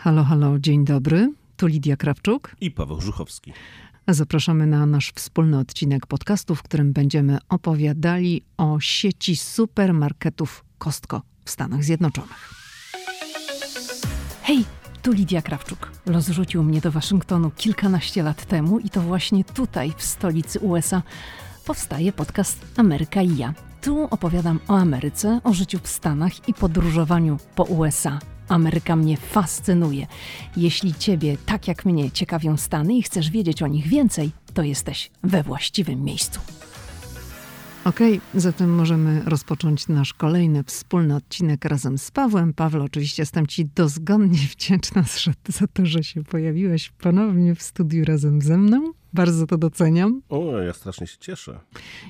Halo, halo, dzień dobry. Tu Lidia Krawczuk. I Paweł Żuchowski. Zapraszamy na nasz wspólny odcinek podcastu, w którym będziemy opowiadali o sieci supermarketów Costco w Stanach Zjednoczonych. Hej, tu Lidia Krawczuk. Los rzucił mnie do Waszyngtonu kilkanaście lat temu i to właśnie tutaj, w stolicy USA, powstaje podcast Ameryka i ja. Tu opowiadam o Ameryce, o życiu w Stanach i podróżowaniu po USA. Ameryka mnie fascynuje. Jeśli Ciebie, tak jak mnie, ciekawią Stany i chcesz wiedzieć o nich więcej, to jesteś we właściwym miejscu. Okay, zatem możemy rozpocząć nasz kolejny wspólny odcinek razem z Pawłem. Paweł, oczywiście jestem Ci dozgonnie wdzięczna za to, że się pojawiłeś ponownie w studiu razem ze mną. Bardzo to doceniam. O, ja strasznie się cieszę.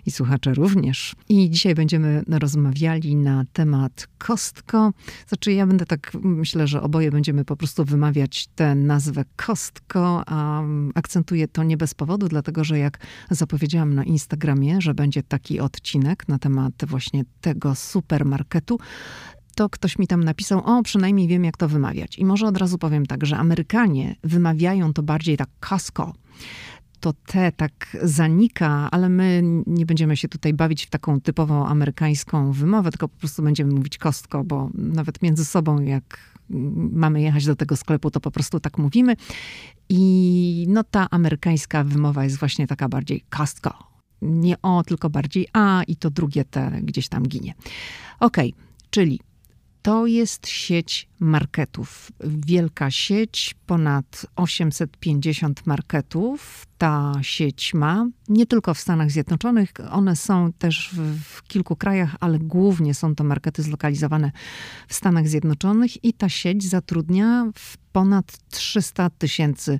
I słuchacze również. I dzisiaj będziemy rozmawiali na temat Kostko. Znaczy, ja będę tak, myślę, że oboje będziemy po prostu wymawiać tę nazwę Kostko, a akcentuję to nie bez powodu, dlatego że jak zapowiedziałam na Instagramie, że będzie taki odcinek na temat właśnie tego supermarketu, to ktoś mi tam napisał, o, przynajmniej wiem, jak to wymawiać. I może od razu powiem tak, że Amerykanie wymawiają to bardziej tak Costco to T tak zanika, ale my nie będziemy się tutaj bawić w taką typową amerykańską wymowę, tylko po prostu będziemy mówić kostko, bo nawet między sobą, jak mamy jechać do tego sklepu, to po prostu tak mówimy. I no ta amerykańska wymowa jest właśnie taka bardziej kostko. Nie o, tylko bardziej a i to drugie T gdzieś tam ginie. Okej, okay, czyli to jest sieć marketów. Wielka sieć, ponad 850 marketów. Ta sieć ma nie tylko w Stanach Zjednoczonych, one są też w, w, kilku krajach, ale głównie są to markety zlokalizowane w Stanach Zjednoczonych i ta sieć zatrudnia ponad 300 tysięcy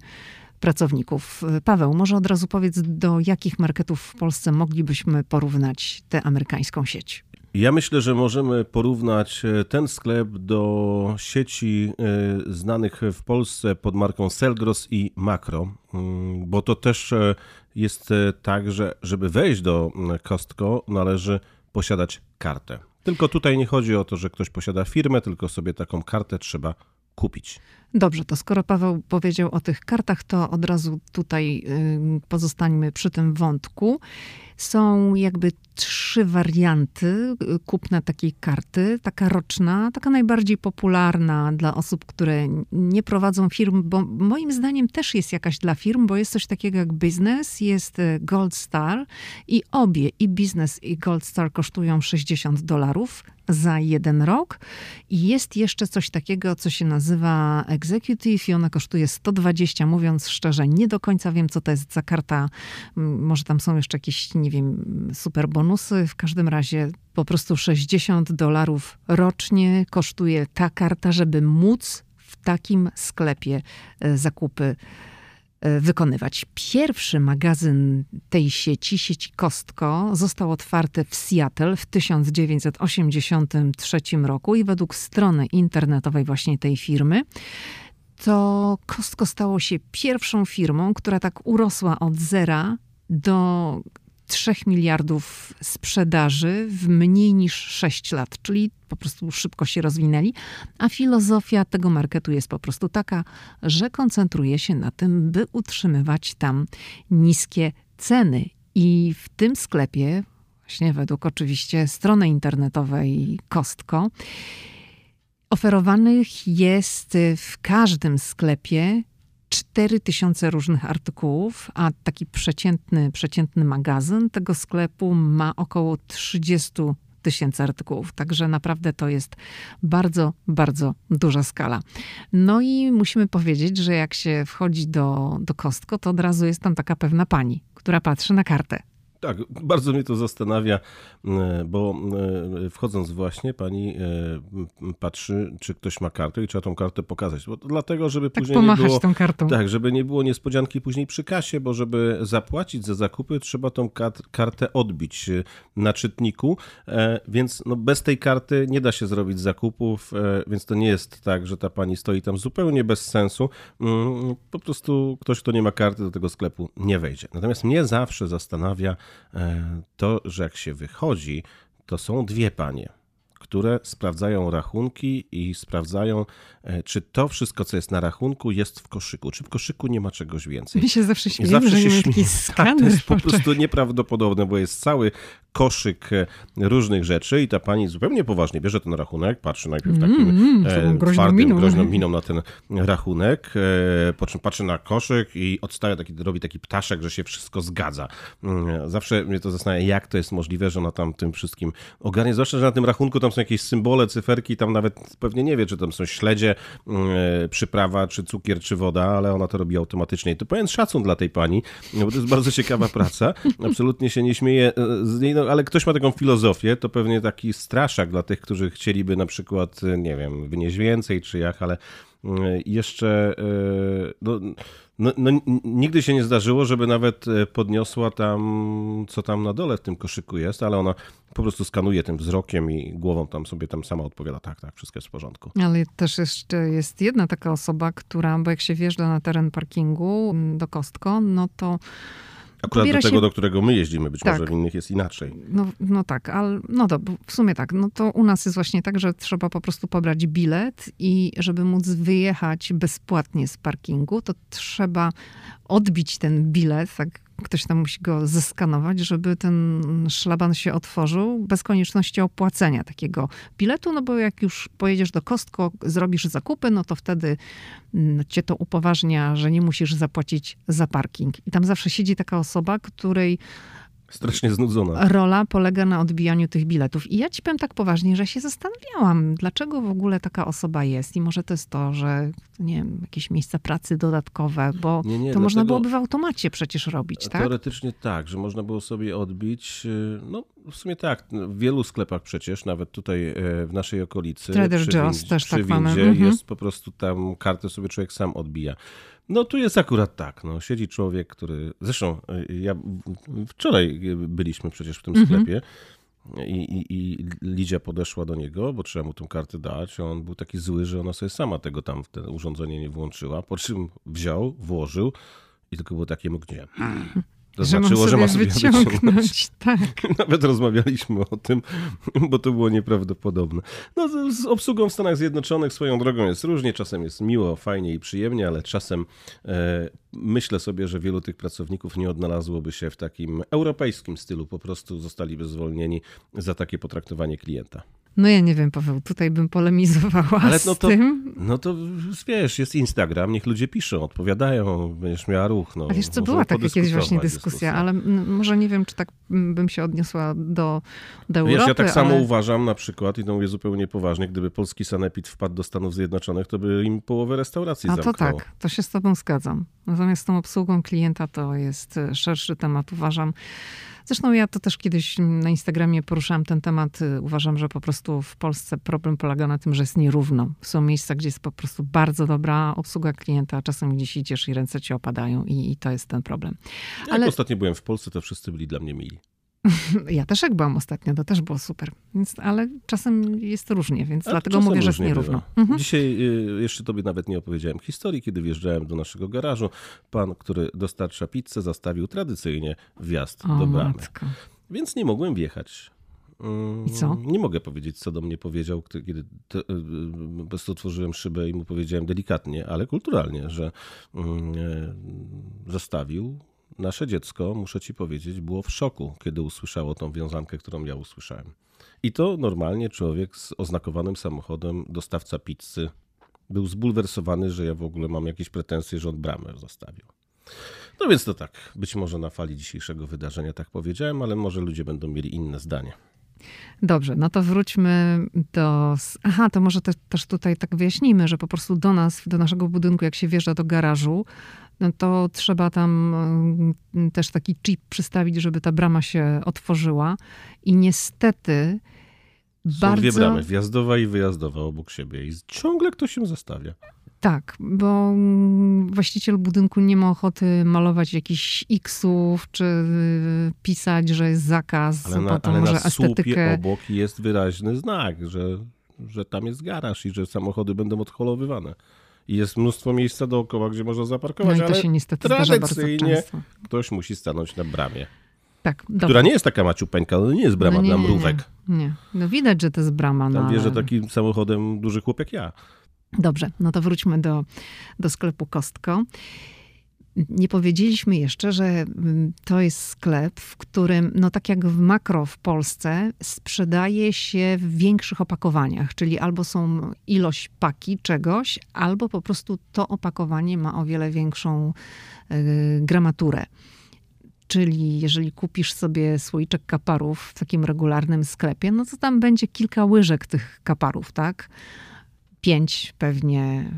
pracowników. Paweł, może od razu powiedz, do jakich marketów w Polsce moglibyśmy porównać tę amerykańską sieć? Ja myślę, że możemy porównać e, ten sklep do sieci e, znanych w Polsce pod marką Selgros i Makro, mm, bo to też e, jest tak, że żeby wejść do mm, Costco należy posiadać kartę. Tylko tutaj nie chodzi o to, że ktoś posiada firmę, tylko sobie taką kartę trzeba kupić. Dobrze, to skoro Paweł powiedział o tych kartach, to od razu tutaj pozostańmy przy tym wątku. Są jakby trzy warianty y, kupna takiej karty. Taka roczna, taka najbardziej popularna dla osób, które nie prowadzą firm, bo moim zdaniem też jest jakaś dla firm, bo jest coś takiego jak biznes, jest y, Gold Star i obie, i biznes, i Gold Star kosztują 60 dolarów za jeden rok. I jest jeszcze coś takiego, co się nazywa Executive i ona kosztuje 120. Mówiąc szczerze, nie do końca wiem, co to jest za karta. Może tam są jeszcze jakieś, nie wiem, super bonusy. W każdym razie po prostu 60 dolarów rocznie kosztuje ta karta, żeby móc w takim sklepie e, zakupy E, wykonywać. Pierwszy magazyn tej sieci, sieci Kostko, został otwarty w Seattle w 1983 roku i według strony internetowej właśnie tej firmy to Kostko stało się pierwszą firmą, która tak urosła od zera do 3 miliardów sprzedaży w mniej niż 6 lat, czyli po prostu szybko się rozwinęli, a filozofia tego marketu jest po prostu taka, że koncentruje się na tym, by utrzymywać tam niskie ceny. I w tym sklepie, właśnie według oczywiście strony internetowej Kostko, oferowanych jest w każdym sklepie 4000 różnych artykułów, a taki przeciętny, przeciętny magazyn tego sklepu ma około 30 tysięcy artykułów. Także naprawdę to jest bardzo, bardzo duża skala. No i musimy powiedzieć, że jak się wchodzi do, do Kostko, to od razu jest tam taka pewna pani, która patrzy na kartę. Tak, bardzo mnie to zastanawia, e, bo e, wchodząc właśnie, pani e, patrzy, czy ktoś ma kartę i trzeba tą kartę pokazać. Bo dlatego, żeby tak później nie było. tą kartą. Tak, żeby nie było niespodzianki później przy kasie, bo żeby zapłacić za zakupy, trzeba tą kartę odbić na czytniku. Więc no, bez tej karty nie da się zrobić zakupów, więc to nie jest tak, że ta pani stoi tam zupełnie bez sensu. Mm, po prostu ktoś, kto nie ma karty do tego sklepu, nie wejdzie. Natomiast mnie zawsze zastanawia, to, że jak się wychodzi, to są dwie panie, które sprawdzają rachunki i sprawdzają, e, czy to wszystko, co jest na rachunku, jest w koszyku. Czy w koszyku nie ma czegoś więcej. Mi się zawsze śmieję, zawsze że się taki tak, to jest po prostu nieprawdopodobne, bo jest cały koszyk e, różnych rzeczy i ta pani zupełnie poważnie bierze ten rachunek, patrzy najpierw takim mm, mm, twardym, miną. groźną miną na ten rachunek, po czym patrzy na koszyk i odstawia taki, robi taki ptaszek, że się wszystko zgadza. Mm, zawsze mnie to zastanawia, jak to jest możliwe, że ona tam tym wszystkim ogarnie, zwłaszcza, że na tym rachunku tam są jakieś symbole, cyferki, tam nawet pewnie nie wie, czy tam są śledzie, mm, przyprawa, czy cukier, czy woda, ale ona to robi automatycznie. I to powiem szacun dla tej pani, bo to jest bardzo ciekawa praca. Absolutnie się nie śmieję e, z niej, no, ale ktoś ma taką filozofię, to pewnie taki straszak dla tych, którzy chcieliby na przykład, nie wiem, wynieść więcej, czy jak, ale jeszcze e, no, no, no, nigdy się nie zdarzyło, żeby nawet e, podniosła tam, co tam na dole w tym koszyku jest, ale ona po prostu skanuje tym wzrokiem i głową tam sobie tam sama odpowiada, tak, tak, wszystko jest w porządku. Ale też jeszcze jest jedna taka osoba, która, bo jak się wjeżdża na teren parkingu mm, do Kostko, no to Akurat do tego, się... do którego my jeździmy, być tak. może w innych jest inaczej. No, no tak, ale no to w sumie tak. No to u nas jest właśnie tak, że trzeba po prostu pobrać bilet i żeby móc wyjechać bezpłatnie z parkingu, to trzeba odbić ten bilet, tak ktoś tam musi go zeskanować, żeby ten szlaban się otworzył bez konieczności opłacenia takiego biletu, no bo jak już pojedziesz do Kostko, zrobisz zakupy, no to wtedy mm, cię to upoważnia, że nie musisz zapłacić za parking. I tam zawsze siedzi taka osoba, której Strasznie znudzona. Rola polega na odbijaniu tych biletów. I ja ci powiem tak poważnie, że się zastanawiałam, dlaczego w ogóle taka osoba jest. I może to jest to, że nie wiem, jakieś miejsca pracy dodatkowe, bo nie, nie, to można byłoby w automacie przecież robić, tak? Teoretycznie tak, że można było sobie odbić. Y, no w sumie tak, w wielu sklepach przecież, nawet tutaj e, w naszej okolicy. Trader Joe's też tak mamy. Mhm. Jest po prostu tam kartę sobie człowiek sam odbija. No tu jest akurat tak. No, siedzi człowiek, który. Zresztą y, ja wczoraj byliśmy przecież w tym mhm. sklepie. I, i, I Lidia podeszła do niego, bo trzeba mu tą kartę dać. On był taki zły, że ona sobie sama tego tam w urządzenie nie włączyła. Po czym wziął, włożył i tylko było takie mgnienie. To że znaczyło, że ma sobie wyciągnąć. wyciągnąć. Tak. Nawet rozmawialiśmy o tym, bo to było nieprawdopodobne. No, z obsługą w Stanach Zjednoczonych swoją drogą jest różnie. Czasem jest miło, fajnie i przyjemnie, ale czasem e, myślę sobie, że wielu tych pracowników nie odnalazłoby się w takim europejskim stylu. Po prostu zostaliby zwolnieni za takie potraktowanie klienta. No ja nie wiem, Paweł, tutaj bym polemizowała Ale no to, z tym. No to wiesz, jest Instagram, niech ludzie piszą, odpowiadają, będziesz miała ruch. No, A wiesz co, była taka kiedyś właśnie dyskusja, dyskusja, ale może nie wiem, czy tak bym się odniosła do, do Europy. Wiesz, ja tak samo ale... uważam na przykład, i to mówię zupełnie poważnie, gdyby polski sanepid wpadł do Stanów Zjednoczonych, to by im połowę restauracji A zamknął. to tak, to się z tobą zgadzam. Natomiast z tą obsługą klienta to jest szerszy temat, uważam. Zresztą ja to też kiedyś na Instagramie poruszałam ten temat. Uważam, że po prostu w Polsce problem polega na tym, że jest nierówno. Są miejsca, gdzie jest po prostu bardzo dobra obsługa klienta, a czasem gdzieś idziesz i ręce ci opadają i, i to jest ten problem. Ale... Jak ostatnio byłem w Polsce, to wszyscy byli dla mnie mili. Ja też jak byłam ostatnio, to też było super. Więc, ale czasem jest różnie, więc A dlatego mówię, że jest nierówno. Mhm. Dzisiaj y, jeszcze tobie nawet nie opowiedziałem historii, kiedy wjeżdżałem do naszego garażu. Pan, który dostarcza pizzę, zastawił tradycyjnie wjazd o, do bramy. Matko. Więc nie mogłem wjechać. I co? Mm, nie mogę powiedzieć, co do mnie powiedział, kiedy to, y, po prostu otworzyłem szybę i mu powiedziałem delikatnie, ale kulturalnie, że mm, e, zostawił nasze dziecko, muszę ci powiedzieć, było w szoku, kiedy usłyszało tą wiązankę, którą ja usłyszałem. I to normalnie człowiek z oznakowanym samochodem, dostawca pizzy, był zbulwersowany, że ja w ogóle mam jakieś pretensje, że on bramę zostawił. No więc to tak, być może na fali dzisiejszego wydarzenia tak powiedziałem, ale może ludzie będą mieli inne zdanie. Dobrze, no to wróćmy do. Aha, to może te, też tutaj tak wyjaśnijmy, że po prostu do nas, do naszego budynku, jak się wjeżdża do garażu, no to trzeba tam mm, też taki chip przystawić, żeby ta brama się otworzyła. I niestety. Są bardzo... dwie bramy, wjazdowa i wyjazdowa obok siebie i ciągle ktoś się zostawia. Tak, bo właściciel budynku nie ma ochoty malować jakichś X-ów, czy pisać, że jest zakaz, ale na, ale na estetykę... obok jest wyraźny znak, że, że tam jest garaż i że samochody będą odholowywane. I jest mnóstwo miejsca dookoła, gdzie można zaparkować, no i to ale się niestety tradycyjnie ktoś musi stanąć na bramie. Tak, Która nie jest taka maciupeńka, no nie jest brama no nie, dla mrówek. Nie, nie, no widać, że to jest brama. Tam no, wierzę ale... takim samochodem duży chłop jak ja. Dobrze, no to wróćmy do, do sklepu Kostko. Nie powiedzieliśmy jeszcze, że mm, to jest sklep, w którym, no tak jak w makro w Polsce, sprzedaje się w większych opakowaniach, czyli albo są ilość paki czegoś, albo po prostu to opakowanie ma o wiele większą y, gramaturę. Czyli jeżeli kupisz sobie słoiczek kaparów w takim regularnym sklepie, no to tam będzie kilka łyżek tych kaparów, tak? Pięć pewnie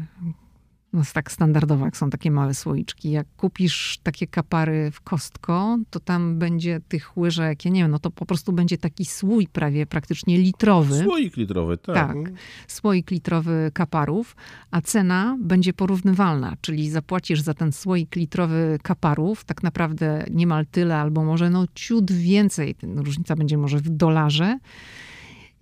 no tak standardowo, jak są takie małe słoiczki. Jak kupisz takie kapary w kostko, to tam będzie tych łyżek, ja nie wiem, no to po prostu będzie taki słój prawie praktycznie litrowy. Słoik litrowy, tak. Tak, słoik litrowy kaparów, a cena będzie porównywalna, czyli zapłacisz za ten słoik litrowy kaparów tak naprawdę niemal tyle, albo może no ciut więcej, różnica będzie może w dolarze,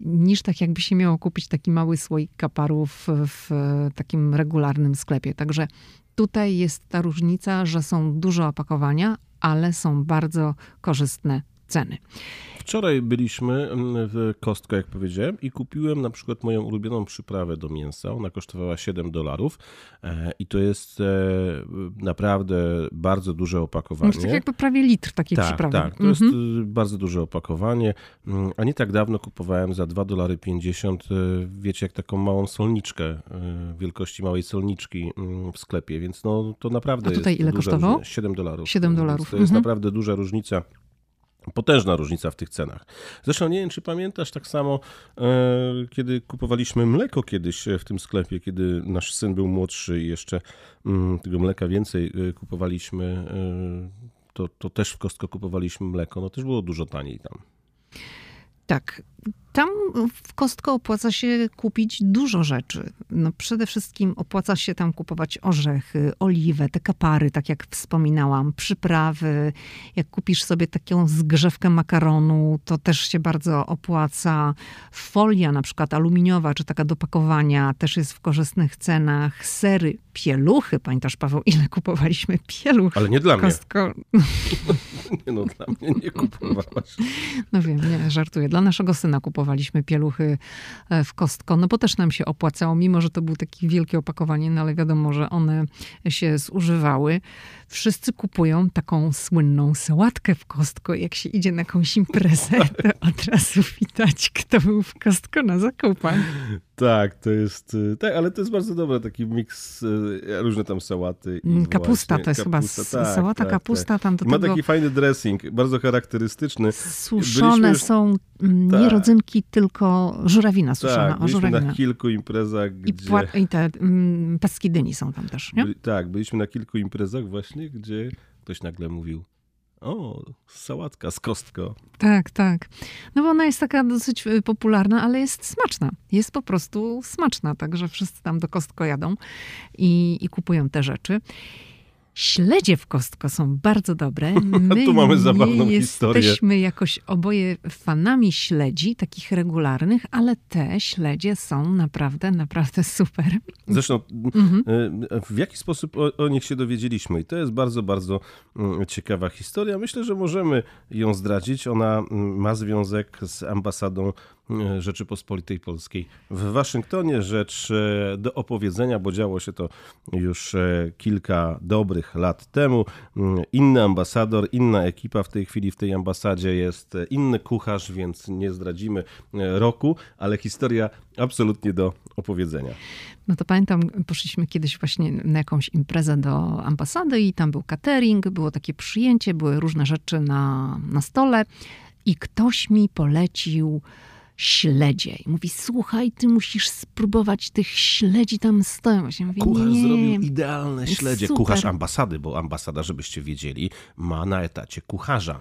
niż tak jakby się miało kupić taki mały słoik kaparów w takim regularnym sklepie. Także tutaj jest ta różnica, że są duże opakowania, ale są bardzo korzystne ceny. Wczoraj byliśmy mm, w Kostko, jak powiedziałem, i kupiłem na przykład moją ulubioną przyprawę do mięsa. Ona kosztowała 7 dolarów e, i to jest e, naprawdę bardzo duże opakowanie. To tak jakby prawie litr takiej tak, przyprawy. Tak, to mhm. jest bardzo duże opakowanie. Mm, a nie tak dawno kupowałem za 2 dolary 50, e, wiecie, jak taką małą solniczkę, wielkości małej solniczki mm, w sklepie, więc no to naprawdę A tutaj jest ile kosztowało? Różnica. 7 dolarów. 7 dolarów. To jest mhm. naprawdę duża różnica. Potężna różnica w tych cenach. Zresztą nie wiem, czy pamiętasz tak samo, e, kiedy kupowaliśmy mleko kiedyś w tym sklepie, kiedy nasz syn był młodszy i jeszcze mm, tego mleka więcej e, kupowaliśmy, e, to, to też w Kostko kupowaliśmy mleko, no też było dużo taniej tam. Tak. Tam w Kostko opłaca się kupić dużo rzeczy. No przede wszystkim opłaca się tam kupować orzechy, oliwę, te kapary, tak jak wspominałam, przyprawy. Jak kupisz sobie taką zgrzewkę makaronu, to też się bardzo opłaca. Folia na przykład aluminiowa, czy taka do pakowania, też jest w korzystnych cenach. Sery, pieluchy. Pamiętasz, Paweł, ile kupowaliśmy pieluch? Ale nie dla mnie. Kostko. nie, no dla mnie nie kupowałaś. No wiem, nie, żartuję. Dla naszego syna kupowaliśmy pieluchy e, w Kostko, no bo też nam się opłacało, mimo że to było takie wielkie opakowanie, no ale wiadomo, że one się zużywały. Wszyscy kupują taką słynną sałatkę w Kostko. Jak się idzie na jakąś imprezę, to od razu widać, kto był w Kostko na zakupach. Tak, to jest, tak, ale to jest bardzo dobre, taki miks, e, różne tam sałaty. kapusta właśnie, to jest kapusta, chyba tak, sałata, tak, kapusta tak. tam do Ma tego... taki fajny dressing, bardzo charakterystyczny. Suszone już... są mm, nie tak. rodzynki, tylko żurawina suszona. Tak, byliśmy żurawina. na kilku imprezach, I, gdzie... pła- I te mm, paski dyni są tam też, nie? Byli, tak, byliśmy na kilku imprezach właśnie, gdzie ktoś nagle mówił o, sałatka z kostką. Tak, tak. No bo ona jest taka dosyć y, popularna, ale jest smaczna. Jest po prostu smaczna, także wszyscy tam do kostko jadą i, i kupują te rzeczy. Śledzie w kostko są bardzo dobre. My tu mamy zabawną nie historię. Jesteśmy jakoś oboje fanami śledzi, takich regularnych, ale te śledzie są naprawdę, naprawdę super. Zresztą Mhm. e, w jaki sposób o, o nich się dowiedzieliśmy? I to jest bardzo, bardzo mm, ciekawa historia. Myślę, że możemy ją zdradzić. Ona mm, ma związek z ambasadą Rzeczypospolitej Polskiej w Waszyngtonie. Rzecz e, do opowiedzenia, bo działo się to już e, kilka dobrych lat temu. Mm, Inny ambasador, inna ekipa w tej chwili w tej ambasadzie jest, e, inny kucharz, więc nie zdradzimy e, roku, ale historia absolutnie do opowiedzenia. No to pamiętam, poszliśmy kiedyś właśnie na jakąś imprezę do ambasady i tam był catering, było takie przyjęcie, były różne rzeczy na, na stole i ktoś mi polecił śledzie. I mówi, słuchaj, ty musisz spróbować tych śledzi tam stoją. Właśnie mówię, Kucharz nie. zrobił idealne śledzie. Super. Kucharz ambasady, bo ambasada, żebyście wiedzieli, ma na etacie kucharza.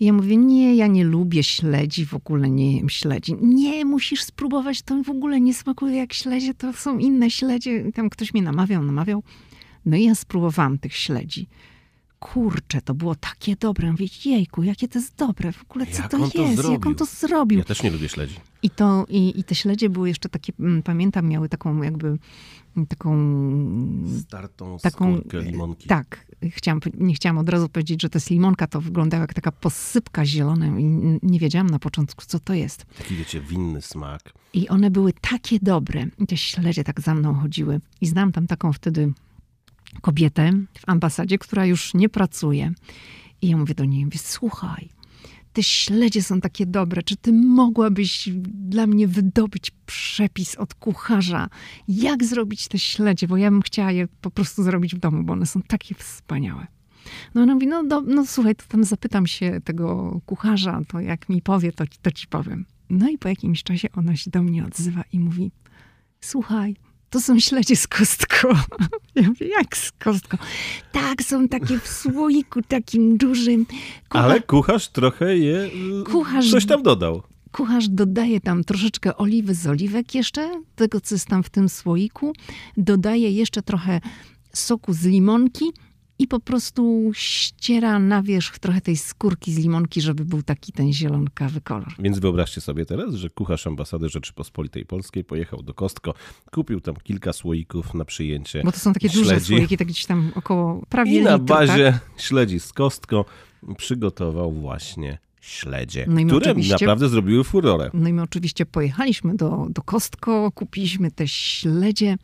I ja mówię, nie, ja nie lubię śledzi, w ogóle nie jem śledzi. Nie, musisz spróbować, to w ogóle nie smakuje jak śledzie, to są inne śledzie. I tam ktoś mnie namawiał, namawiał. No i ja spróbowałam tych śledzi. Kurczę, to było takie dobre. Mówię, jejku, jakie to jest dobre. W ogóle co Jak to on to jest? jak on to zrobił? Ja też nie lubię śledzi. I, to, i, I te śledzie były jeszcze takie, mm, pamiętam, miały taką jakby taką Startą taką, skórkę limonki. Tak, chciałam, nie chciałam od razu powiedzieć, że to jest limonka, to wyglądała jak taka posypka zielona i nie wiedziałam na początku, co to jest. Taki, wiecie, winny smak. I one były takie dobre. I te śledzie tak za mną chodziły. I znam tam taką wtedy kobietę w ambasadzie, która już nie pracuje. I ja mówię do niej, mówię, słuchaj, te śledzie są takie dobre. Czy ty mogłabyś dla mnie wydobyć przepis od kucharza? Jak zrobić te śledzie? Bo ja bym chciała je po prostu zrobić w domu, bo one są takie wspaniałe. No ona mówi, no, do, no słuchaj, to tam zapytam się tego kucharza, to jak mi powie, to, to ci powiem. No i po jakimś czasie ona się do mnie odzywa i mówi, słuchaj, to są śledzie z kostką. Ja mówię, jak z kostką? Tak, są takie w słoiku takim dużym. Ale kucharz trochę je, kucharz... coś tam dodał. Kucharz dodaje tam troszeczkę oliwy z oliwek jeszcze, tego co jest tam w tym słoiku. Dodaje jeszcze trochę soku z limonki i po prostu ściera na wierzch trochę tej skórki z limonki, żeby był taki ten zielonkawy kolor. Więc wyobraźcie sobie teraz, że kucharz ambasady Rzeczypospolitej Polskiej pojechał do Kostko, kupił tam kilka słoików na przyjęcie Bo to są takie śledzi. duże słoiki, tak gdzieś tam około prawie I na litru, bazie tak? śledzi z Kostko przygotował właśnie śledzie, no które naprawdę zrobiły furorę. No i my oczywiście pojechaliśmy do, do Kostko, kupiliśmy te śledzie,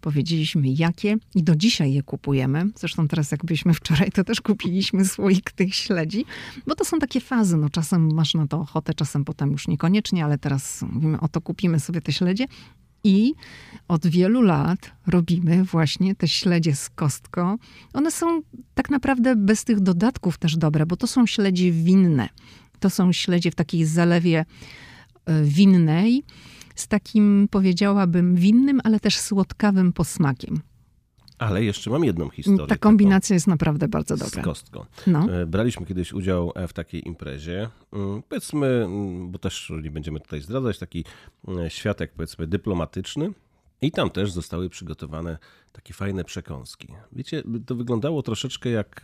powiedzieliśmy jakie i do dzisiaj je kupujemy. Zresztą teraz jak byliśmy wczoraj, to też kupiliśmy słoik tych śledzi, bo to są takie fazy. No czasem masz na to ochotę, czasem potem już niekoniecznie, ale teraz mówimy, oto kupimy sobie te śledzie. I od wielu lat robimy właśnie te śledzie z kostką. One są tak naprawdę bez tych dodatków też dobre, bo to są śledzie winne. To są śledzie w takiej zalewie winnej, z takim powiedziałabym winnym, ale też słodkawym posmakiem. Ale jeszcze mam jedną historię. Ta kombinacja jest naprawdę bardzo dobra. Z kostką. No. Braliśmy kiedyś udział w takiej imprezie. Powiedzmy, bo też nie będziemy tutaj zdradzać, taki światek powiedzmy dyplomatyczny. I tam też zostały przygotowane takie fajne przekąski. Wiecie, to wyglądało troszeczkę jak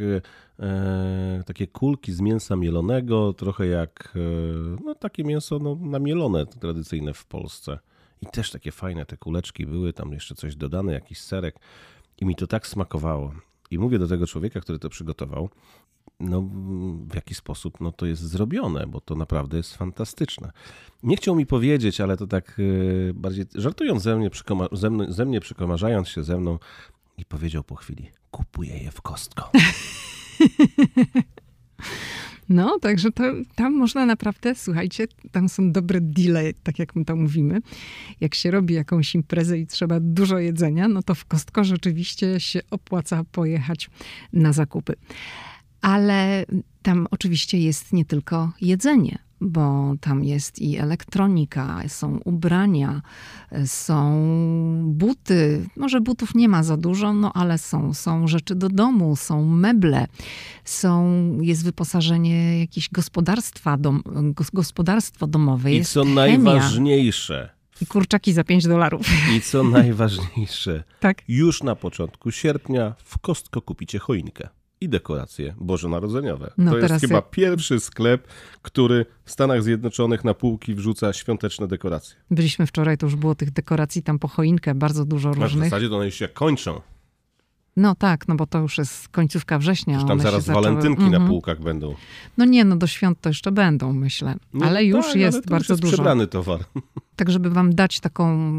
e, takie kulki z mięsa mielonego, trochę jak e, no, takie mięso no, namielone, tradycyjne w Polsce. I też takie fajne te kuleczki były, tam jeszcze coś dodane, jakiś serek. I mi to tak smakowało. I mówię do tego człowieka, który to przygotował, no, w jaki sposób no, to jest zrobione, bo to naprawdę jest fantastyczne. Nie chciał mi powiedzieć, ale to tak yy, bardziej żartując ze mnie, ze, mnie, ze mnie, przekomarzając się ze mną i powiedział po chwili, kupuję je w kostko. No, także to, tam można naprawdę, słuchajcie, tam są dobre deale, tak jak my to mówimy. Jak się robi jakąś imprezę i trzeba dużo jedzenia, no to w Kostko rzeczywiście się opłaca pojechać na zakupy. Ale tam oczywiście jest nie tylko jedzenie, bo tam jest i elektronika, są ubrania, są buty. Może butów nie ma za dużo, no ale są. Są rzeczy do domu, są meble, są, jest wyposażenie jakieś gospodarstwa, dom, gospodarstwo domowe. I co chemia. najważniejsze. I kurczaki za 5 dolarów. I co najważniejsze, tak. już na początku sierpnia w Kostko kupicie choinkę i dekoracje bożonarodzeniowe. No to jest chyba jak... pierwszy sklep, który w Stanach Zjednoczonych na półki wrzuca świąteczne dekoracje. Byliśmy wczoraj, to już było tych dekoracji tam po choinkę, bardzo dużo różnych. w zasadzie to one już się kończą. No tak, no bo to już jest końcówka września. Już tam zaraz walentynki mm -hmm. na półkach będą. No nie, no do świąt to jeszcze będą, myślę. No ale już tak, jest ale to bardzo już jest dużo. towar. Tak, żeby wam dać taką,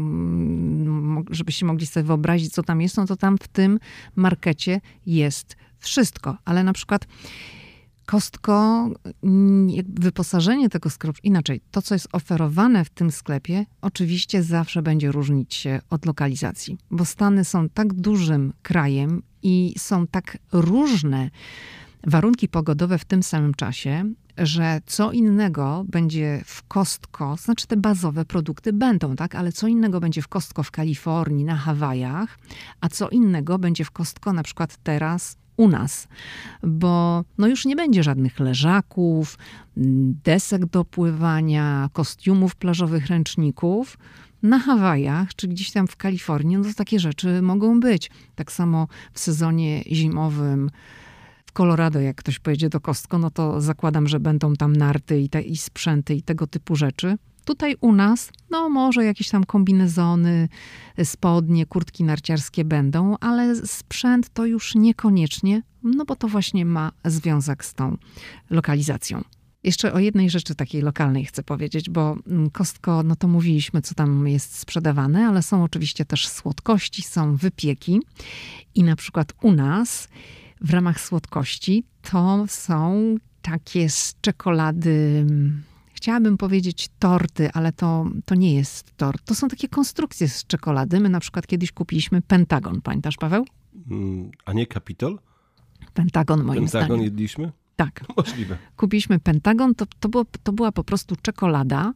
żebyście mogli sobie wyobrazić, co tam jest, no to tam w tym markecie jest wszystko, ale na przykład kostko, wyposażenie tego sklepu, inaczej, to co jest oferowane w tym sklepie, oczywiście zawsze będzie różnić się od lokalizacji, bo Stany są tak dużym krajem i są tak różne warunki pogodowe w tym samym czasie, że co innego będzie w Kostko, znaczy te bazowe produkty będą, tak, ale co innego będzie w Kostko w Kalifornii, na Hawajach, a co innego będzie w Kostko na przykład teraz u nas, bo no już nie będzie żadnych leżaków, desek do pływania, kostiumów plażowych, ręczników. Na Hawajach czy gdzieś tam w Kalifornii, no to takie rzeczy mogą być. Tak samo w sezonie zimowym w Colorado, jak ktoś pojedzie do Kostko, no to zakładam, że będą tam narty i, te, i sprzęty i tego typu rzeczy. Tutaj u nas, no może jakieś tam kombinezony, spodnie, kurtki narciarskie będą, ale sprzęt to już niekoniecznie, no bo to właśnie ma związek z tą lokalizacją. Jeszcze o jednej rzeczy takiej lokalnej chcę powiedzieć, bo Kostko, no to mówiliśmy, co tam jest sprzedawane, ale są oczywiście też słodkości, są wypieki. I na przykład u nas w ramach słodkości to są takie z czekolady chciałabym powiedzieć torty, ale to, to nie jest tort. To są takie konstrukcje z czekolady. My na przykład kiedyś kupiliśmy Pentagon. Pamiętasz, Paweł? Mm, a nie Kapitol? Pentagon, moim Pentagon zdaniem. Pentagon jedliśmy? Tak. Możliwe. Kupiliśmy Pentagon, to, to, było, to była po prostu czekolada.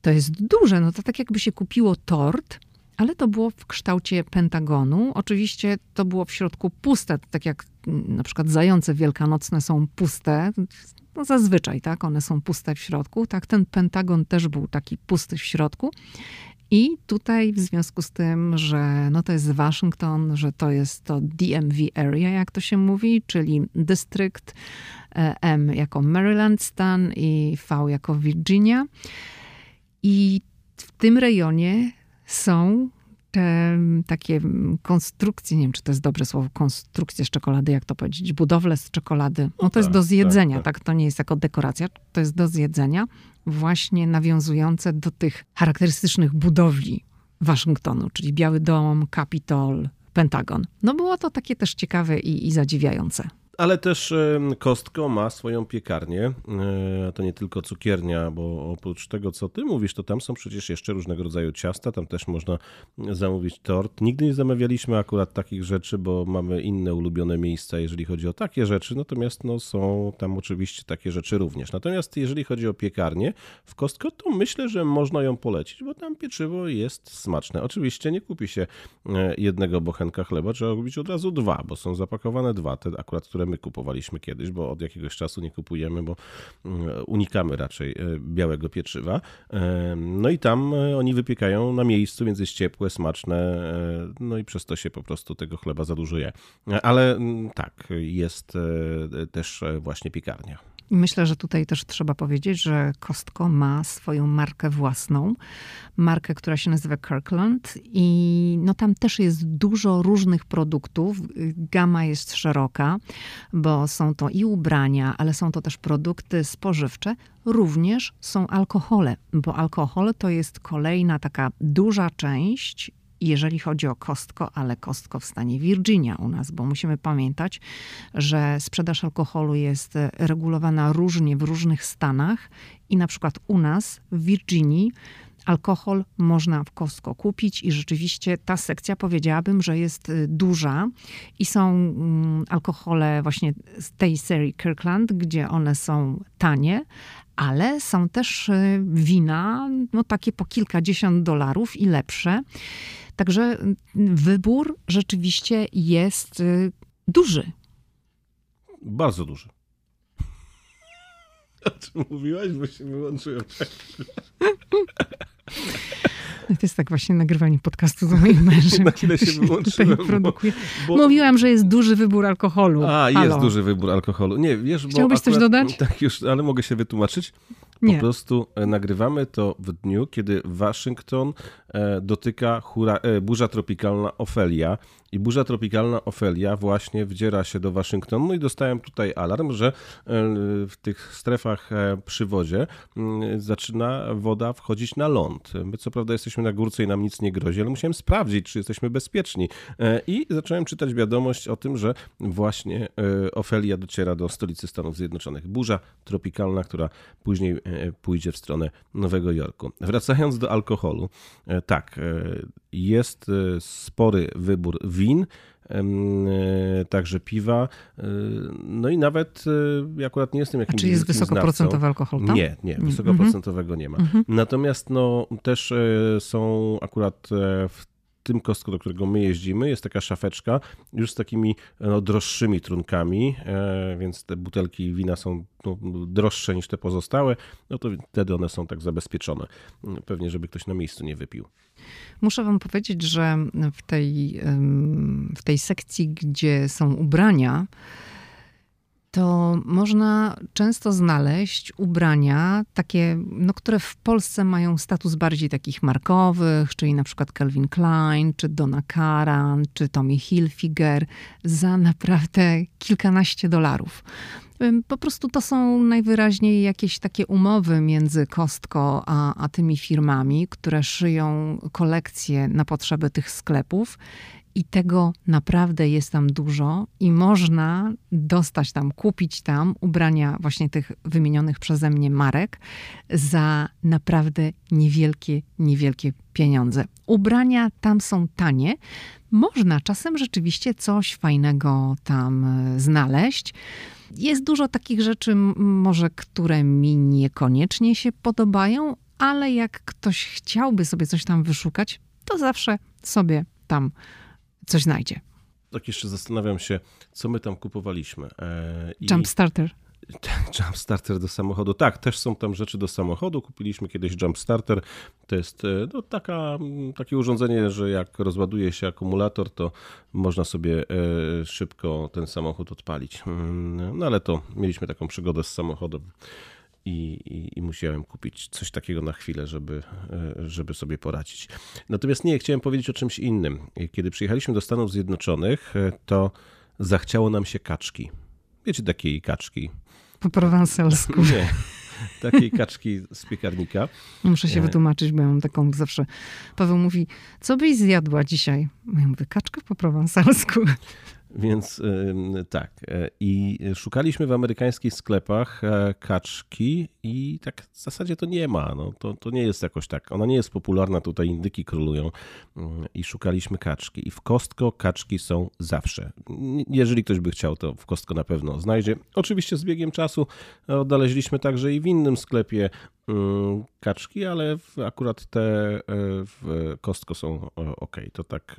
To jest duże, no to tak jakby się kupiło tort, ale to było w kształcie pentagonu. Oczywiście to było w środku puste, tak jak mm, na przykład zające wielkanocne są puste. No zazwyczaj, tak, one są puste w środku. Tak, ten pentagon też był taki pusty w środku. I tutaj w związku z tym, że no to jest Waszyngton, że to jest to DMV area, jak to się mówi, czyli dystrykt e, M jako Maryland stan i V jako Virginia. I w tym rejonie są takie konstrukcje, nie wiem, czy to jest dobre słowo, konstrukcje z czekolady, jak to powiedzieć, budowle z czekolady. No, to tak, jest do zjedzenia, tak, tak. tak, to nie jest jako dekoracja, to jest do zjedzenia, właśnie nawiązujące do tych charakterystycznych budowli Waszyngtonu, czyli Biały Dom, Kapitol, Pentagon. No było to takie też ciekawe i, i zadziwiające. Ale też Kostko ma swoją piekarnię. E, to nie tylko cukiernia, bo oprócz tego, co ty mówisz, to tam są przecież jeszcze różnego rodzaju ciasta. Tam też można zamówić tort. Nigdy nie zamawialiśmy akurat takich rzeczy, bo mamy inne ulubione miejsca, jeżeli chodzi o takie rzeczy. Natomiast no, są tam oczywiście takie rzeczy również. Natomiast jeżeli chodzi o piekarnię w Kostko, to myślę, że można ją polecić, bo tam pieczywo jest smaczne. Oczywiście nie kupi się e, jednego bochenka chleba, trzeba kupić od razu dwa, bo są zapakowane dwa, te akurat, które my kupowaliśmy kiedyś, bo od jakiegoś czasu nie kupujemy, bo mm, unikamy raczej e, białego pieczywa. E, no i tam e, oni wypiekają na miejscu, więc jest ciepłe, smaczne, no i przez to się po prostu tego chleba za dużo je. Ale mm, tak, jest też właśnie piekarnia. Myślę, że tutaj też trzeba powiedzieć, że Kostko ma swoją markę własną, markę, która się nazywa Kirkland i no tam też jest dużo różnych produktów. Gama jest szeroka, bo są to i ubrania, ale są to też produkty spożywcze. Również są alkohole, bo alkohol to jest kolejna taka duża część jeżeli chodzi o kostko, ale kostko w stanie Virginia u nas, bo musimy pamiętać, że sprzedaż alkoholu jest regulowana różnie w różnych stanach i na przykład u nas w Virginii alkohol można w Costco kupić i rzeczywiście ta sekcja powiedziałabym, że jest y, duża i są mm, alkohole właśnie z tej serii Kirkland, gdzie one są tanie, ale są też y, wina, no takie po kilkadziesiąt dolarów i lepsze. Także wybór rzeczywiście jest y, duży. Bardzo duży. O czym mówiłaś, bo się wyłączyłem. No to jest tak właśnie nagrywanie podcastu z moim mężem. Na chwilę się wyłączyłem. Bo, bo... Mówiłam, że jest duży wybór alkoholu. A, Halo. jest duży wybór alkoholu. Nie, wiesz, bo Chciałbyś akurat, coś dodać? Tak, już, ale mogę się wytłumaczyć. Po Nie. prostu e, nagrywamy to w dniu, kiedy Waszyngton dotyka hura, e, burza tropikalna Ofelia. I burza tropikalna Ofelia właśnie wdziera się do Waszyngtonu. No i dostałem tutaj alarm, że w tych strefach przy wodzie mm, zaczyna woda wchodzić na ląd. My co prawda jesteśmy na górce i nam nic nie grozi, ale musiałem sprawdzić, czy jesteśmy bezpieczni. I zacząłem czytać wiadomość o tym, że właśnie Ofelia dociera do stolicy Stanów Zjednoczonych. Burza tropikalna, która później E, pójdzie w stronę Nowego Jorku. Wracając do alkoholu, e, tak, e, jest spory wybór win, także piwa. No i nawet ja akurat nie jestem jakimś A czy jest wysokoprocentowy alkohol tam? Nie, nie, wysokoprocentowego nie ma. Mhm. Natomiast no, też są akurat w tym kostku, do którego my jeździmy, jest taka szafeczka już z takimi no, droższymi trunkami, e, więc te butelki wina są no, droższe niż te pozostałe, no to wtedy one są tak zabezpieczone. Pewnie, żeby ktoś na miejscu nie wypił. Muszę wam powiedzieć, że w tej, w tej sekcji, gdzie są ubrania, to można często znaleźć ubrania takie, no, które w Polsce mają status bardziej takich markowych, czyli na przykład Calvin Klein, czy Donna Karan, czy Tommy Hilfiger za naprawdę kilkanaście dolarów. Po prostu to są najwyraźniej jakieś takie umowy między Kostko a, a tymi firmami, które szyją kolekcje na potrzeby tych sklepów. I tego naprawdę jest tam dużo, i można dostać tam, kupić tam ubrania właśnie tych wymienionych przeze mnie marek za naprawdę niewielkie, niewielkie pieniądze. Ubrania tam są tanie. Można czasem rzeczywiście coś fajnego tam e, znaleźć. Jest dużo takich rzeczy, może które mi niekoniecznie się podobają, ale jak ktoś chciałby sobie coś tam wyszukać, to zawsze sobie tam coś znajdzie. Tak jeszcze zastanawiam się, co my tam kupowaliśmy. E, i... Jump starter. Jump starter do samochodu. Tak, też są tam rzeczy do samochodu. Kupiliśmy kiedyś jump starter. To jest e, no, taka, takie urządzenie, że jak rozładuje się akumulator, to można sobie e, szybko ten samochód odpalić. Mm, no ale to mieliśmy taką przygodę z samochodem i, i, i, musiałem kupić coś takiego na chwilę, żeby, e, żeby sobie poradzić. Natomiast nie, chciałem powiedzieć o czymś innym. Kiedy przyjechaliśmy do Stanów Zjednoczonych, e, to zachciało nam się kaczki. Wiecie, takiej kaczki. Po prowanselsku. Nie. Takiej kaczki z piekarnika. Muszę się e. wytłumaczyć, bo ja mam taką zawsze. Paweł mówi, co byś zjadła dzisiaj? Ja mówię, kaczkę po prowanselsku. Więc tak. E, I szukaliśmy w amerykańskich sklepach e, kaczki i tak w zasadzie to nie ma. No, to, to nie jest jakoś tak. Ona nie jest popularna, tutaj indyki królują mm, i szukaliśmy kaczki. I w Kostko kaczki są zawsze. Jeżeli ktoś by chciał, to w Kostko na pewno znajdzie. Oczywiście z biegiem czasu odnaleźliśmy także i w innym sklepie kaczki, ale akurat te e, w Kostko są ok. To tak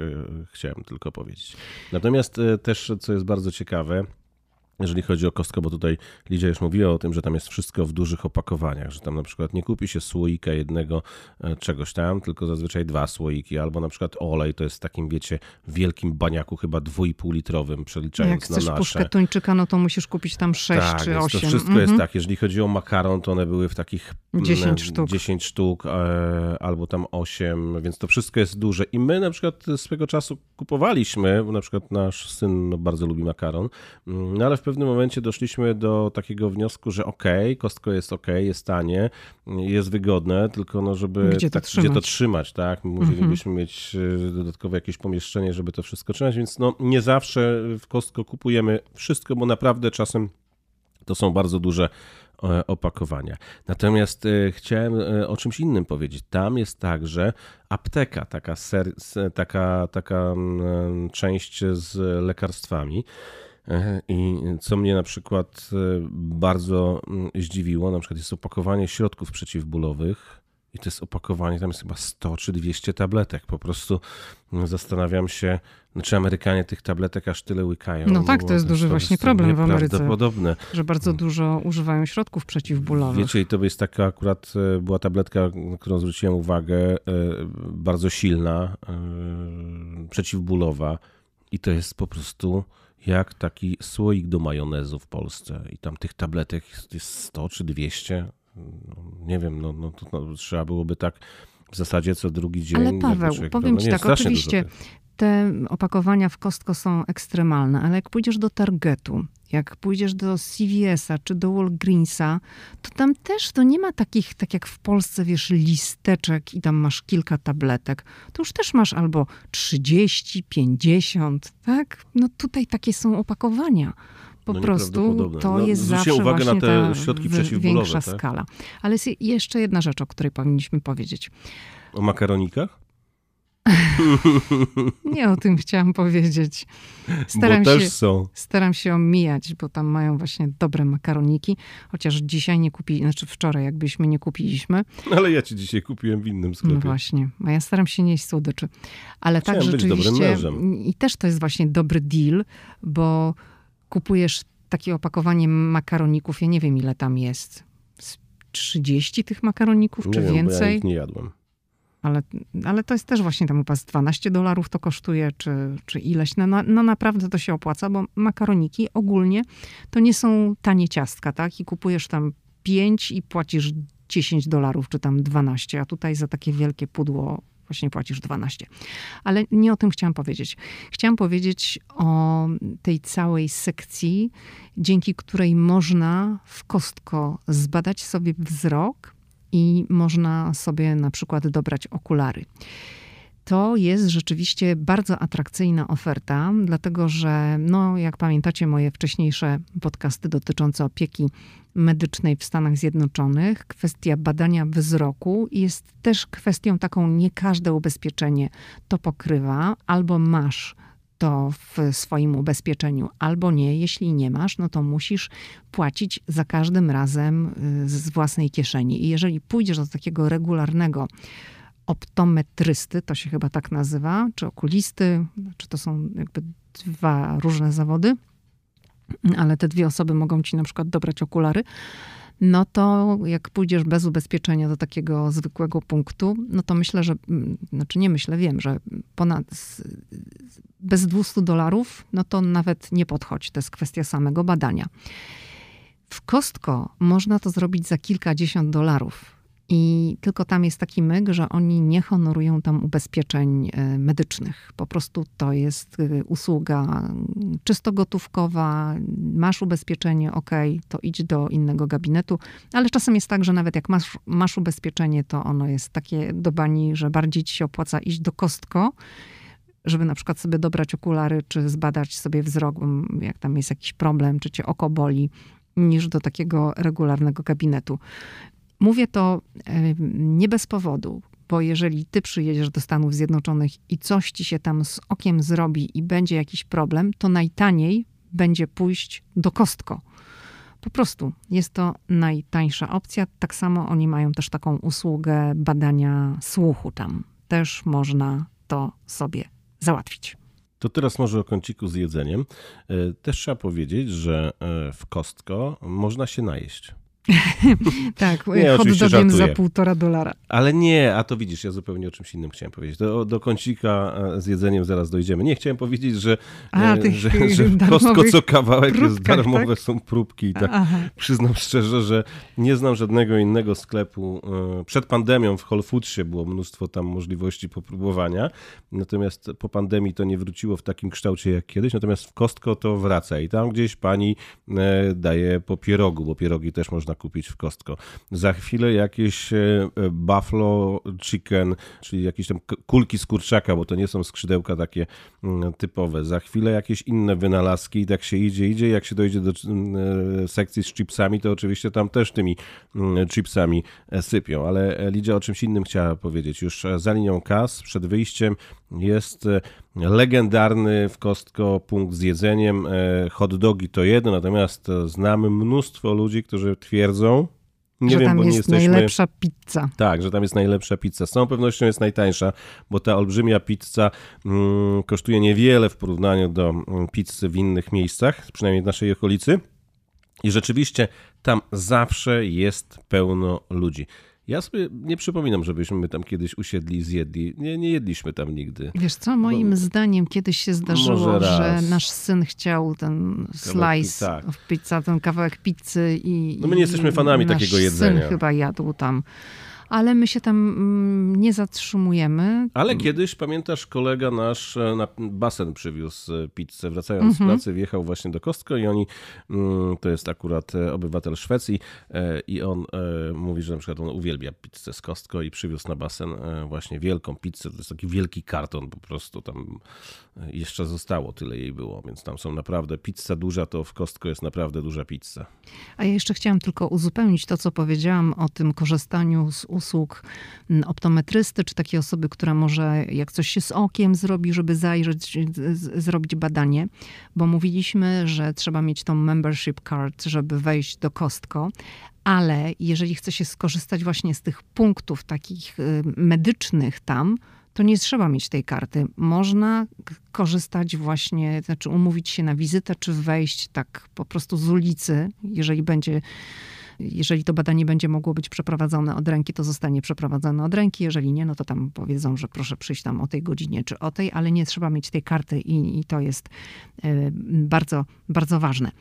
chciałem tylko powiedzieć. Natomiast też, co jest bardzo ciekawe, jeżeli chodzi o kostkę, bo tutaj Lidia już mówiła o tym, że tam jest wszystko w dużych opakowaniach, że tam na przykład nie kupi się słoika jednego e, czegoś tam, tylko zazwyczaj dwa słoiki, albo na przykład olej to jest w takim, wiecie, wielkim baniaku, chyba dwójpół litrowym, przeliczając Jak na nasze. Jak chcesz puszkę tuńczyka, no to musisz kupić tam sześć tak, czy osiem. to wszystko mhm. jest tak, jeżeli chodzi o makaron, to one były w takich 10 sztuk, 10 sztuk e, albo tam 8, więc to wszystko jest duże. I my na przykład swego czasu kupowaliśmy, bo na przykład nasz syn no, bardzo lubi makaron, mm, no ale w pewnym momencie doszliśmy do takiego wniosku, że ok, kostko jest ok, jest tanie, jest wygodne, tylko no żeby gdzie to, tak, trzymać? Gdzie to trzymać, tak? Musielibyśmy mieć e, dodatkowe jakieś pomieszczenie, żeby to wszystko trzymać, więc no nie zawsze w kostko kupujemy wszystko, bo naprawdę czasem to są bardzo duże e, opakowania. Natomiast e, chciałem o czymś innym powiedzieć. Tam jest także apteka, taka, ser, taka, taka mm, część z lekarstwami. I co mnie na przykład e, bardzo mm, zdziwiło, na przykład jest opakowanie środków przeciwbólowych i to jest opakowanie, tam jest chyba 100 czy 200 tabletek. Po prostu mm, zastanawiam się, no, czy Amerykanie tych tabletek aż tyle łykają. No tak, to jest duży właśnie problem w Ameryce. Podobne. Że bardzo dużo używają środków przeciwbólowych. Wiecie, i to jest taka akurat, e, była tabletka, na którą zwróciłem uwagę, e, bardzo silna, przeciwbólowa i to jest po prostu jak taki słoik do majonezu w Polsce i tam tych tabletek jest 100 czy 200. No, nie wiem, no, no, to, no, trzeba byłoby tak w zasadzie co drugi dzień. Ale Paweł, powiem no, ci tak, oczywiście te opakowania w Kostko są ekstremalne, ale jak pójdziesz do Targetu, jak pójdziesz do CVS-a czy do Walgreensa, to tam też to nie ma takich, tak jak w Polsce, wiesz, listeczek i tam masz kilka tabletek. To już też masz albo 30, 50, tak? No tutaj takie są opakowania. Po no prostu to no, jest zawsze uwagę właśnie na te środki przeciwbólowe, większa tak? skala. Ale jest jeszcze jedna rzecz, o której powinniśmy powiedzieć. O makaronikach? Nie o tym chciałam powiedzieć. Staram bo się, są. Staram się omijać, bo tam mają właśnie dobre makaroniki, chociaż dzisiaj nie kupili, znaczy wczoraj jakbyśmy nie kupiliśmy. Ale ja ci dzisiaj kupiłem w innym sklepie. No właśnie, a ja staram się nie jeść słodyczy. Ale tak Chciałem tak rzeczywiście i też to jest właśnie dobry deal, bo kupujesz takie opakowanie makaroników, ja nie wiem ile tam jest. 30 tych makaroników, nie czy wiem, więcej? Bo ja ich nie jadłem. Ale, ale to jest też właśnie tam upas 12 dolarów to kosztuje, czy, czy ileś. No, no, no, naprawdę to się opłaca, bo makaroniki ogólnie to nie są tanie ciastka, tak? I kupujesz tam 5 i płacisz 10 dolarów, czy tam 12, a tutaj za takie wielkie pudło właśnie płacisz 12. Ale nie o tym chciałam powiedzieć. Chciałam powiedzieć o tej całej sekcji, dzięki której można w kostko zbadać sobie wzrok i można sobie na przykład dobrać okulary. To jest rzeczywiście bardzo atrakcyjna oferta, dlatego że, no, jak pamiętacie, moje wcześniejsze podcasty dotyczące opieki medycznej w Stanach Zjednoczonych, kwestia badania wzroku jest też kwestią taką, nie każde ubezpieczenie to pokrywa, albo masz to w swoim ubezpieczeniu, albo nie. Jeśli nie masz, no to musisz płacić za każdym razem y, z własnej kieszeni. I jeżeli pójdziesz do takiego regularnego optometrysty, to się chyba tak nazywa, czy okulisty, czy to są jakby dwa różne zawody, ale te dwie osoby mogą ci na przykład dobrać okulary, no to jak pójdziesz bez ubezpieczenia do takiego zwykłego punktu, no to myślę, że, mm, znaczy nie myślę, wiem, że ponad bez 200 dolarów, no to nawet nie podchodź. To jest kwestia samego badania. W Kostko można to zrobić za kilkadziesiąt dolarów. I tylko tam jest taki myk, że oni nie honorują tam ubezpieczeń e, medycznych. Po prostu to jest e, usługa czysto gotówkowa, masz ubezpieczenie, ok, to idź do innego gabinetu, ale czasem jest tak, że nawet jak masz, masz ubezpieczenie, to ono jest takie do bani, że bardziej ci się opłaca iść do kostko, żeby na przykład sobie dobrać okulary, czy zbadać sobie wzrok, jak tam jest jakiś problem, czy cię oko boli, niż do takiego regularnego gabinetu. Mówię to nie bez powodu, bo jeżeli ty przyjedziesz do Stanów Zjednoczonych i coś ci się tam z okiem zrobi i będzie jakiś problem, to najtaniej będzie pójść do Kostko. Po prostu jest to najtańsza opcja. Tak samo oni mają też taką usługę badania słuchu tam. Też można to sobie załatwić. To teraz może o kąciku z jedzeniem. E, też trzeba powiedzieć, że e, w Kostko można się najeść. tak, nie, hot dogiem za półtora dolara. Ale nie, a to widzisz, ja zupełnie o czymś innym chciałem powiedzieć. Do, do kącika e, z jedzeniem zaraz dojdziemy. Nie, chciałem powiedzieć, że, a, e, że, że kostko co kawałek jest darmowe, tak? są próbki. tak przyznam szczerze, że nie znam żadnego innego sklepu. E, przed pandemią w Whole Foodsie było mnóstwo tam możliwości popróbowania, natomiast po pandemii to nie wróciło w takim kształcie jak kiedyś, natomiast w kostko to wraca i tam gdzieś pani daje po pierogu, bo pierogi też można kupić w Kostko. Za chwilę jakieś e, buffalo chicken, czyli jakieś tam kulki z kurczaka, bo to nie są skrzydełka takie mm, typowe. Za chwilę jakieś inne wynalazki i tak się idzie, idzie. Jak się dojdzie do e, sekcji z chipsami, to oczywiście tam też tymi mm, chipsami e, sypią. Ale Lidia o czymś innym chciała powiedzieć. Już za linią kas, przed wyjściem jest legendarny w Kostko punkt z jedzeniem. Hot dogi to jedno, natomiast znamy mnóstwo ludzi, którzy twierdzą, nie że wiem, tam bo jest nie jesteśmy... najlepsza pizza. Tak, że tam jest najlepsza pizza. Z całą pewnością jest najtańsza, bo ta olbrzymia pizza mm, kosztuje niewiele w porównaniu do mm, pizzy w innych miejscach, przynajmniej w naszej okolicy. I rzeczywiście tam zawsze jest pełno ludzi. Ja sobie nie przypominam, żebyśmy tam kiedyś usiedli i zjedli. Nie, nie jedliśmy tam nigdy. Wiesz co, moim Bo... zdaniem kiedyś się zdarzyło, że nasz syn chciał ten slice tak. pizza, ten kawałek pizzy i No my nie jesteśmy fanami takiego jedzenia. syn chyba jadł tam ale my się tam mm, nie zatrzymujemy. Ale kiedyś, pamiętasz, kolega nasz e, na basen przywiózł e, pizzę. Wracając z mhm. pracy, wjechał właśnie do Kostko i oni, mm, to jest akurat e, obywatel Szwecji i on mówi, że na przykład on uwielbia pizzę z Kostko i przywiózł na basen właśnie wielką pizzę. To jest taki wielki karton po prostu tam jeszcze zostało, tyle jej było, więc tam są naprawdę pizza duża, to w Kostko jest naprawdę duża pizza. A ja jeszcze chciałam tylko uzupełnić to, co powiedziałam o tym korzystaniu z usług mm, optometrysty, czy takiej osoby, która może jak coś się z okiem zrobi, żeby zajrzeć, zrobić badanie, bo mówiliśmy, że trzeba mieć tą membership card, żeby wejść do Kostko, ale jeżeli chce się skorzystać właśnie z tych punktów takich y, medycznych tam, to nie trzeba mieć tej karty. Można korzystać właśnie, znaczy umówić się na wizytę, czy wejść tak po prostu z ulicy, jeżeli będzie Jeżeli to badanie będzie mogło być przeprowadzone od ręki, to zostanie przeprowadzone od ręki. Jeżeli nie, no to tam powiedzą, że proszę przyjść tam o tej godzinie czy o tej, ale nie trzeba mieć tej karty i, i to jest e, bardzo, bardzo ważne.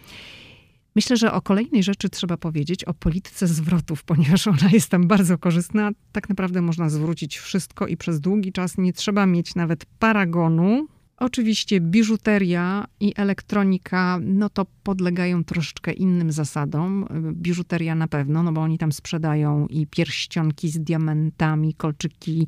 Myślę, że o kolejnej rzeczy trzeba powiedzieć, o polityce zwrotów, ponieważ ona jest tam bardzo korzystna. Tak naprawdę można zwrócić wszystko i przez długi czas nie trzeba mieć nawet paragonu, Oczywiście biżuteria i elektronika, no to podlegają troszeczkę innym zasadom. Biżuteria na pewno, no bo oni tam sprzedają i pierścionki z diamentami, kolczyki,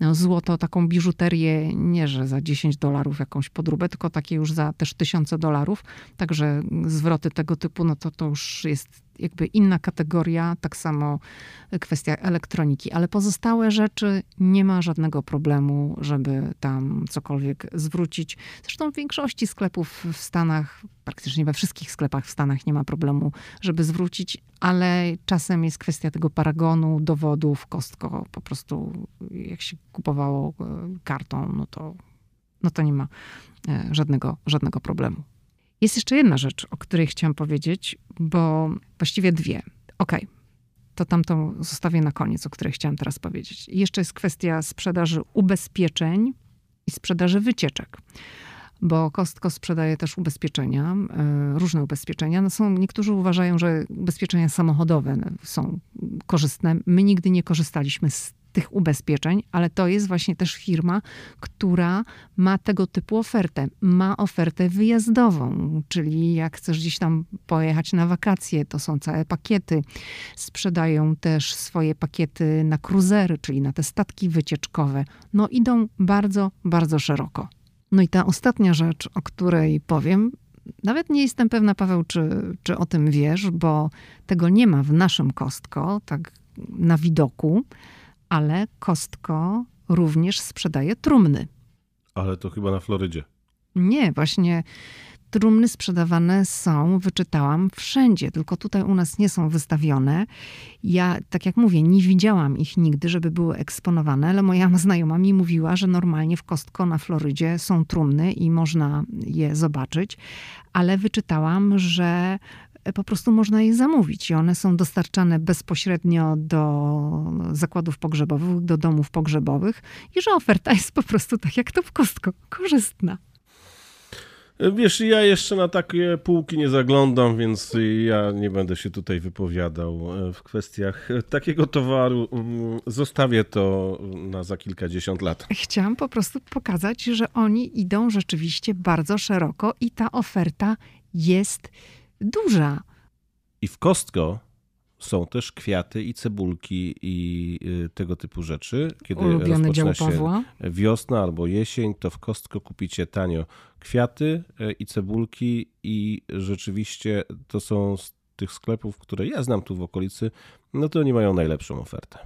no złoto, taką biżuterię, nie że za 10 dolarów jakąś podróbę, tylko takie już za też tysiące dolarów. Także zwroty tego typu, no to to już jest jakby inna kategoria, tak samo kwestia elektroniki, ale pozostałe rzeczy nie ma żadnego problemu, żeby tam cokolwiek zwrócić. Zresztą w większości sklepów w Stanach, praktycznie we wszystkich sklepach w Stanach nie ma problemu, żeby zwrócić, ale czasem jest kwestia tego paragonu, dowodów, kostko, po prostu jak się kupowało e, kartą, no to, no to nie ma e, żadnego, żadnego problemu. Jest jeszcze jedna rzecz, o której chciałam powiedzieć, bo właściwie dwie. Okej, okay. to tamtą zostawię na koniec, o której chciałam teraz powiedzieć. Jeszcze jest kwestia sprzedaży ubezpieczeń i sprzedaży wycieczek bo Kostko sprzedaje też ubezpieczenia, e, różne ubezpieczenia. No są, niektórzy uważają, że ubezpieczenia samochodowe są korzystne. My nigdy nie korzystaliśmy z tych ubezpieczeń, ale to jest właśnie też firma, która ma tego typu ofertę. Ma ofertę wyjazdową, czyli jak chcesz gdzieś tam pojechać na wakacje, to są całe pakiety. Sprzedają też swoje pakiety na kruzery, czyli na te statki wycieczkowe. No idą bardzo, bardzo szeroko. No i ta ostatnia rzecz, o której powiem, nawet nie jestem pewna, Paweł, czy, czy o tym wiesz, bo tego nie ma w naszym kostko, tak na widoku ale Kostko również sprzedaje trumny. Ale to chyba na Florydzie. Nie, właśnie trumny sprzedawane są, wyczytałam, wszędzie, tylko tutaj u nas nie są wystawione. Ja, tak jak mówię, nie widziałam ich nigdy, żeby były eksponowane, ale moja znajoma mi mówiła, że normalnie w Kostko na Florydzie są trumny i można je zobaczyć, ale wyczytałam, że po prostu można je zamówić i one są dostarczane bezpośrednio do zakładów pogrzebowych, do domów pogrzebowych i że oferta jest po prostu tak jak to w kostko, korzystna. Wiesz, ja jeszcze na takie półki nie zaglądam, więc ja nie będę się tutaj wypowiadał e, w kwestiach takiego towaru. Mm, zostawię to na za kilkadziesiąt lat. Chciałam po prostu pokazać, że oni idą rzeczywiście bardzo szeroko i ta oferta jest duża. I w Kostko są też kwiaty i cebulki i y, tego typu rzeczy. Kiedy Ulubiony dział Pawła. wiosna albo jesień, to w Kostko kupicie tanio kwiaty y, i cebulki i rzeczywiście to są z tych sklepów, które ja znam tu w okolicy, no to oni mają najlepszą ofertę.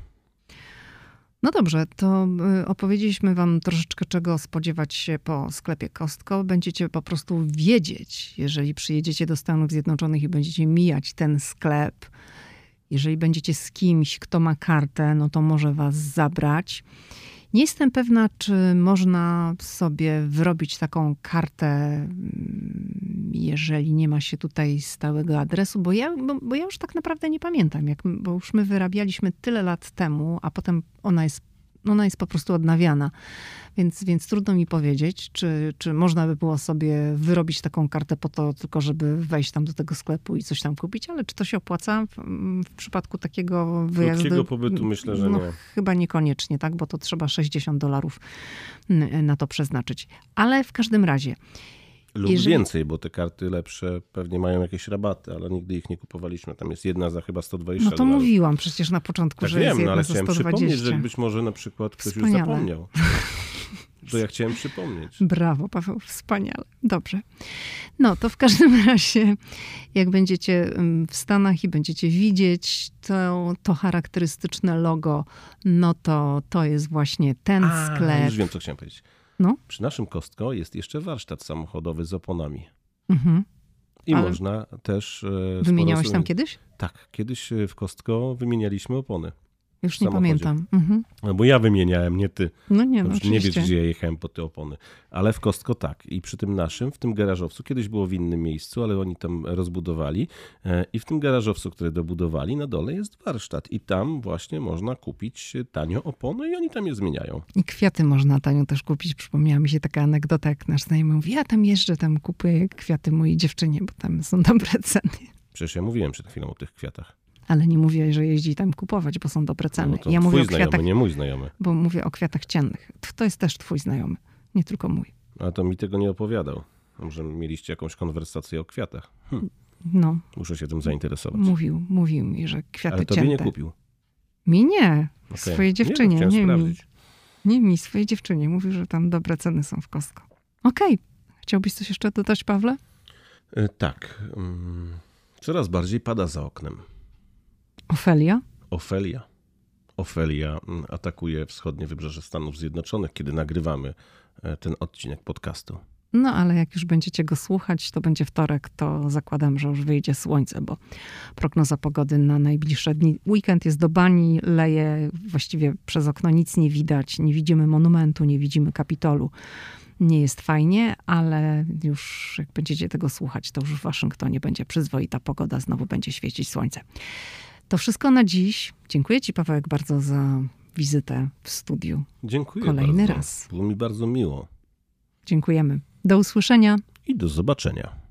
No dobrze, to y, opowiedzieliśmy Wam troszeczkę, czego spodziewać się po sklepie Kostko. Będziecie po prostu wiedzieć, jeżeli przyjedziecie do Stanów Zjednoczonych i będziecie mijać ten sklep. Jeżeli będziecie z kimś, kto ma kartę, no to może Was zabrać. Nie jestem pewna, czy można sobie wyrobić taką kartę, mm, jeżeli nie ma się tutaj stałego adresu, bo ja, bo, bo ja już tak naprawdę nie pamiętam, jak, bo już my wyrabialiśmy tyle lat temu, a potem ona jest ona jest po prostu odnawiana. Więc, więc trudno mi powiedzieć, czy, czy można by było sobie wyrobić taką kartę po to, tylko żeby wejść tam do tego sklepu i coś tam kupić, ale czy to się opłaca w, w przypadku takiego wyjazdu? Krótkiego pobytu myślę, że no, nie. Chyba niekoniecznie, tak? Bo to trzeba 60 dolarów na to przeznaczyć. Ale w każdym razie, lub Jeżeli... więcej, bo te karty lepsze pewnie mają jakieś rabaty, ale nigdy ich nie kupowaliśmy. Tam jest jedna za chyba 120 No to dolarów. mówiłam przecież na początku, tak że wiem, jest jedna no, ale za chciałem 120. przypomnieć, że być może na przykład ktoś Wspaniale. już zapomniał. To ja chciałem przypomnieć. Brawo, Paweł, wspaniale. Dobrze. No to w każdym razie, jak będziecie w Stanach i będziecie widzieć to, to charakterystyczne logo, no to to jest właśnie ten A, sklep. Już wiem, co chciałem powiedzieć. No? Przy naszym Kostko jest jeszcze warsztat samochodowy z oponami. Mhm. I Ale można też. E, Wymieniałeś tam kiedyś? Tak, kiedyś e, w Kostko wymienialiśmy opony. Już nie samochodzie. pamiętam. Mhm. No bo ja wymieniałem, nie ty. No nie, no Dobrze, nie wiesz, gdzie ja jechałem po te opony. Ale w Kostko tak. I przy tym naszym, w tym garażowcu, kiedyś było w innym miejscu, ale oni tam rozbudowali. E, I w tym garażowcu, który dobudowali, na dole jest warsztat. I tam właśnie można kupić tanio opony i oni tam je zmieniają. I kwiaty można tanio też kupić. Przypomniała mi się taka anegdota, jak nasz znajomy mówi, ja tam jeżdżę, tam kupuję kwiaty mojej dziewczynie, bo tam są dobre ceny. Przecież ja mówiłem przed chwilą o tych kwiatach. Ale nie mówię, że jeździ tam kupować, bo są dobre ceny. No to ja twój mówię o znajomy, kwiatach, nie mój znajomy. bo mówię o kwiatach ciennych. To jest też twój znajomy, nie tylko mój. A to mi tego nie opowiadał. Może mieliście jakąś konwersację o kwiatach. Hm, No, muszę się tym zainteresować. mówił, mówił mi, że kwiaty Ale tobie cięte. nie kupił. Mi nie, Okej. swojej dziewczynie, Nie, no, nie, mi. Nie mi, swojej dziewczynie. Mówił, że tam dobre ceny są w Costco. Okej. Chciałbyś coś jeszcze dodać, Pawle? E, Tak. mm, Coraz bardziej pada za oknem. Ofelia? Ofelia. Ofelia mm, atakuje wschodnie wybrzeże Stanów Zjednoczonych, kiedy nagrywamy e, ten odcinek podcastu. No, ale jak już będziecie go słuchać, to będzie wtorek, to zakładam, że już wyjdzie słońce, bo prognoza pogody na najbliższe dni. Weekend jest do bani, leje właściwie przez okno nic nie widać, nie widzimy monumentu, nie widzimy kapitolu. Nie jest fajnie, ale już jak będziecie tego słuchać, to już w Waszyngtonie będzie przyzwoita pogoda, znowu będzie świecić słońce. To wszystko na dziś. Dziękuję Ci, Pawełek, bardzo za wizytę w studiu. Dziękuję Kolejny bardzo. raz. Było mi bardzo miło. Dziękujemy. Do usłyszenia. I do zobaczenia.